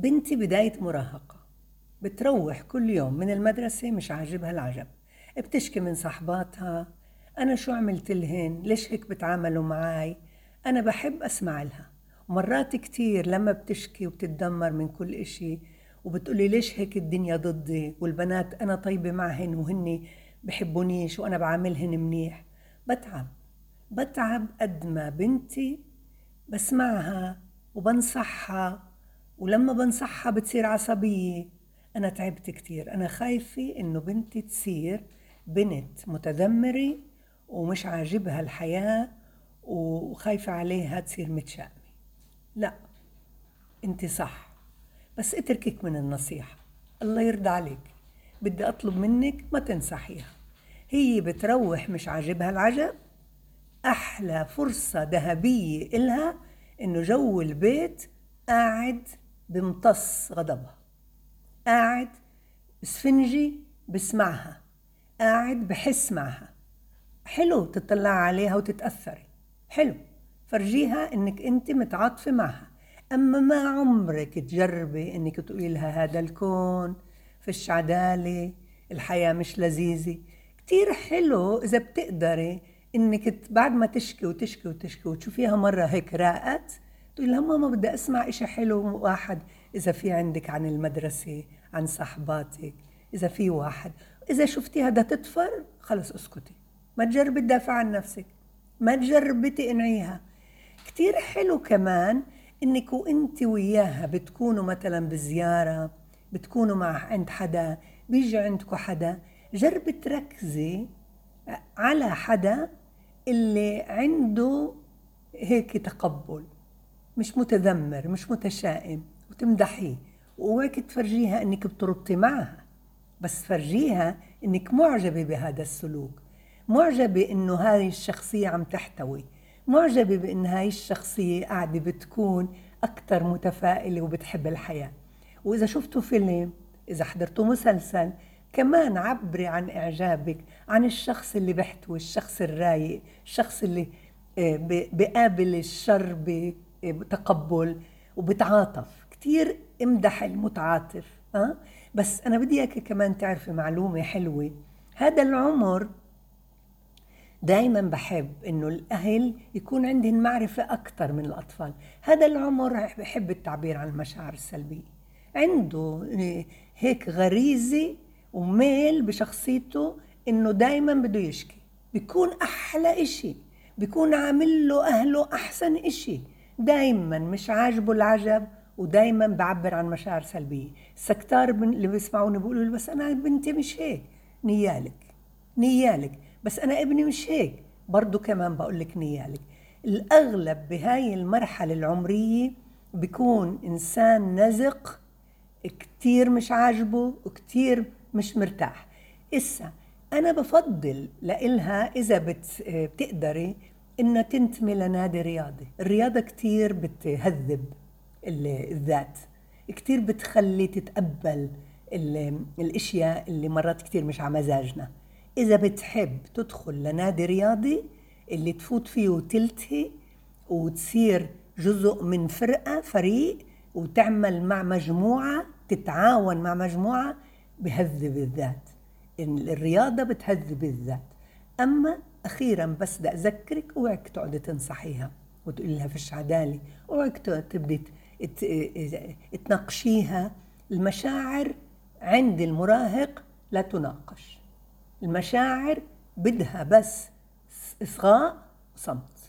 بنتي بداية مراهقة بتروح كل يوم من المدرسة مش عاجبها العجب بتشكي من صحباتها أنا شو عملت لهن؟ ليش هيك بتعاملوا معي أنا بحب أسمع لها. ومرات كتير لما بتشكي وبتتدمر من كل إشي وبتقولي ليش هيك الدنيا ضدي والبنات أنا طيبة معهن وهن بحبونيش وأنا بعاملهن منيح. بتعب. بتعب قد ما بنتي بسمعها وبنصحها ولما بنصحها بتصير عصبية. أنا تعبت كتير. أنا خايفة إنه بنتي تصير بنت متذمرة ومش عاجبها الحياة وخايفة عليها تصير متشائمة. لا أنت صح. بس اتركك من النصيحة. الله يرضى عليك. بدي أطلب منك ما تنصحيها. هي بتروح مش عاجبها العجب. أحلى فرصة ذهبية إلها إنه جو البيت قاعد بمتص غضبها. قاعد اسفنجي بسمعها. قاعد بحس معها. حلو تطلع عليها وتتأثري. حلو. فرجيها إنك أنت متعاطفة معها. أما ما عمرك تجربي إنك تقولي لها هذا الكون فيش عدالة الحياة مش لذيذة. كتير حلو إذا بتقدري إنك بعد ما تشكي وتشكي وتشكي وتشوفيها مرة هيك راقت تقولي لها ماما بدي أسمع إشي حلو واحد. إذا في عندك عن المدرسة عن صحباتك إذا في واحد. إذا شفتيها بدها تطفر خلص اسكتي. ما تجربي تدافع عن نفسك. ما تجربي تقنعيها. كتير حلو كمان إنك وإنت وياها بتكونوا مثلا بزيارة بتكونوا مع عند حدا بيجي عندكم حدا. جربي تركزي على حدا اللي عنده هيك تقبل. مش متذمر مش متشائم وتمدحيه وهيك تفرجيها إنك بتربطي معها. بس فرجيها إنك معجبة بهذا السلوك. معجبة إنه هذه الشخصية عم تحتوي. معجبة بإن هاي الشخصية قاعدة بتكون أكثر متفائلة وبتحب الحياة. وإذا شفتوا فيلم إذا حضرتوا مسلسل كمان عبري عن إعجابك عن الشخص اللي بيحتوي الشخص الرايق الشخص اللي آه، بقابل الشر بتقبل وبتعاطف. كتير امدح المتعاطف أه؟ بس أنا بدي إياك كمان تعرفي معلومة حلوة. هذا العمر دائما بحب إنه الأهل يكون عندهم معرفة أكثر من الأطفال. هذا العمر بحب التعبير عن المشاعر السلبية. عنده هيك غريزة وميل بشخصيته إنه دائما بده يشكي. بيكون أحلى إشي. بيكون عامل له أهله أحسن إشي. دائما مش عاجبه العجب ودائما بعبر عن مشاعر سلبية. السكتار اللي بيسمعوني بيقولوا بس أنا بنتي مش هيك. نيالك. نيالك. بس أنا ابني مش هيك. برضو كمان بقول لك نيالك. الأغلب بهاي المرحلة العمرية بيكون إنسان نزق كتير مش عاجبه وكتير مش مرتاح. إسا أنا بفضل لإلها إذا بتقدري إنها تنتمي لنادي رياضي. الرياضة كتير بتهذب الذات. كتير بتخلي تتقبل الأشياء اللي مرات كتير مش على مزاجنا. إذا بتحب تدخل لنادي رياضي اللي تفوت فيه وتلتهي وتصير جزء من فرقة فريق وتعمل مع مجموعة تتعاون مع مجموعة بهذب الذات. الرياضة بتهذب الذات. أما أخيرا بس بدي أذكرك أوعك تقعدي تنصحيها وتقولي لها فيش عدالة أوعك تبدي تناقشيها. المشاعر عند المراهق لا تناقش. المشاعر بدها بس إصغاء وصمت.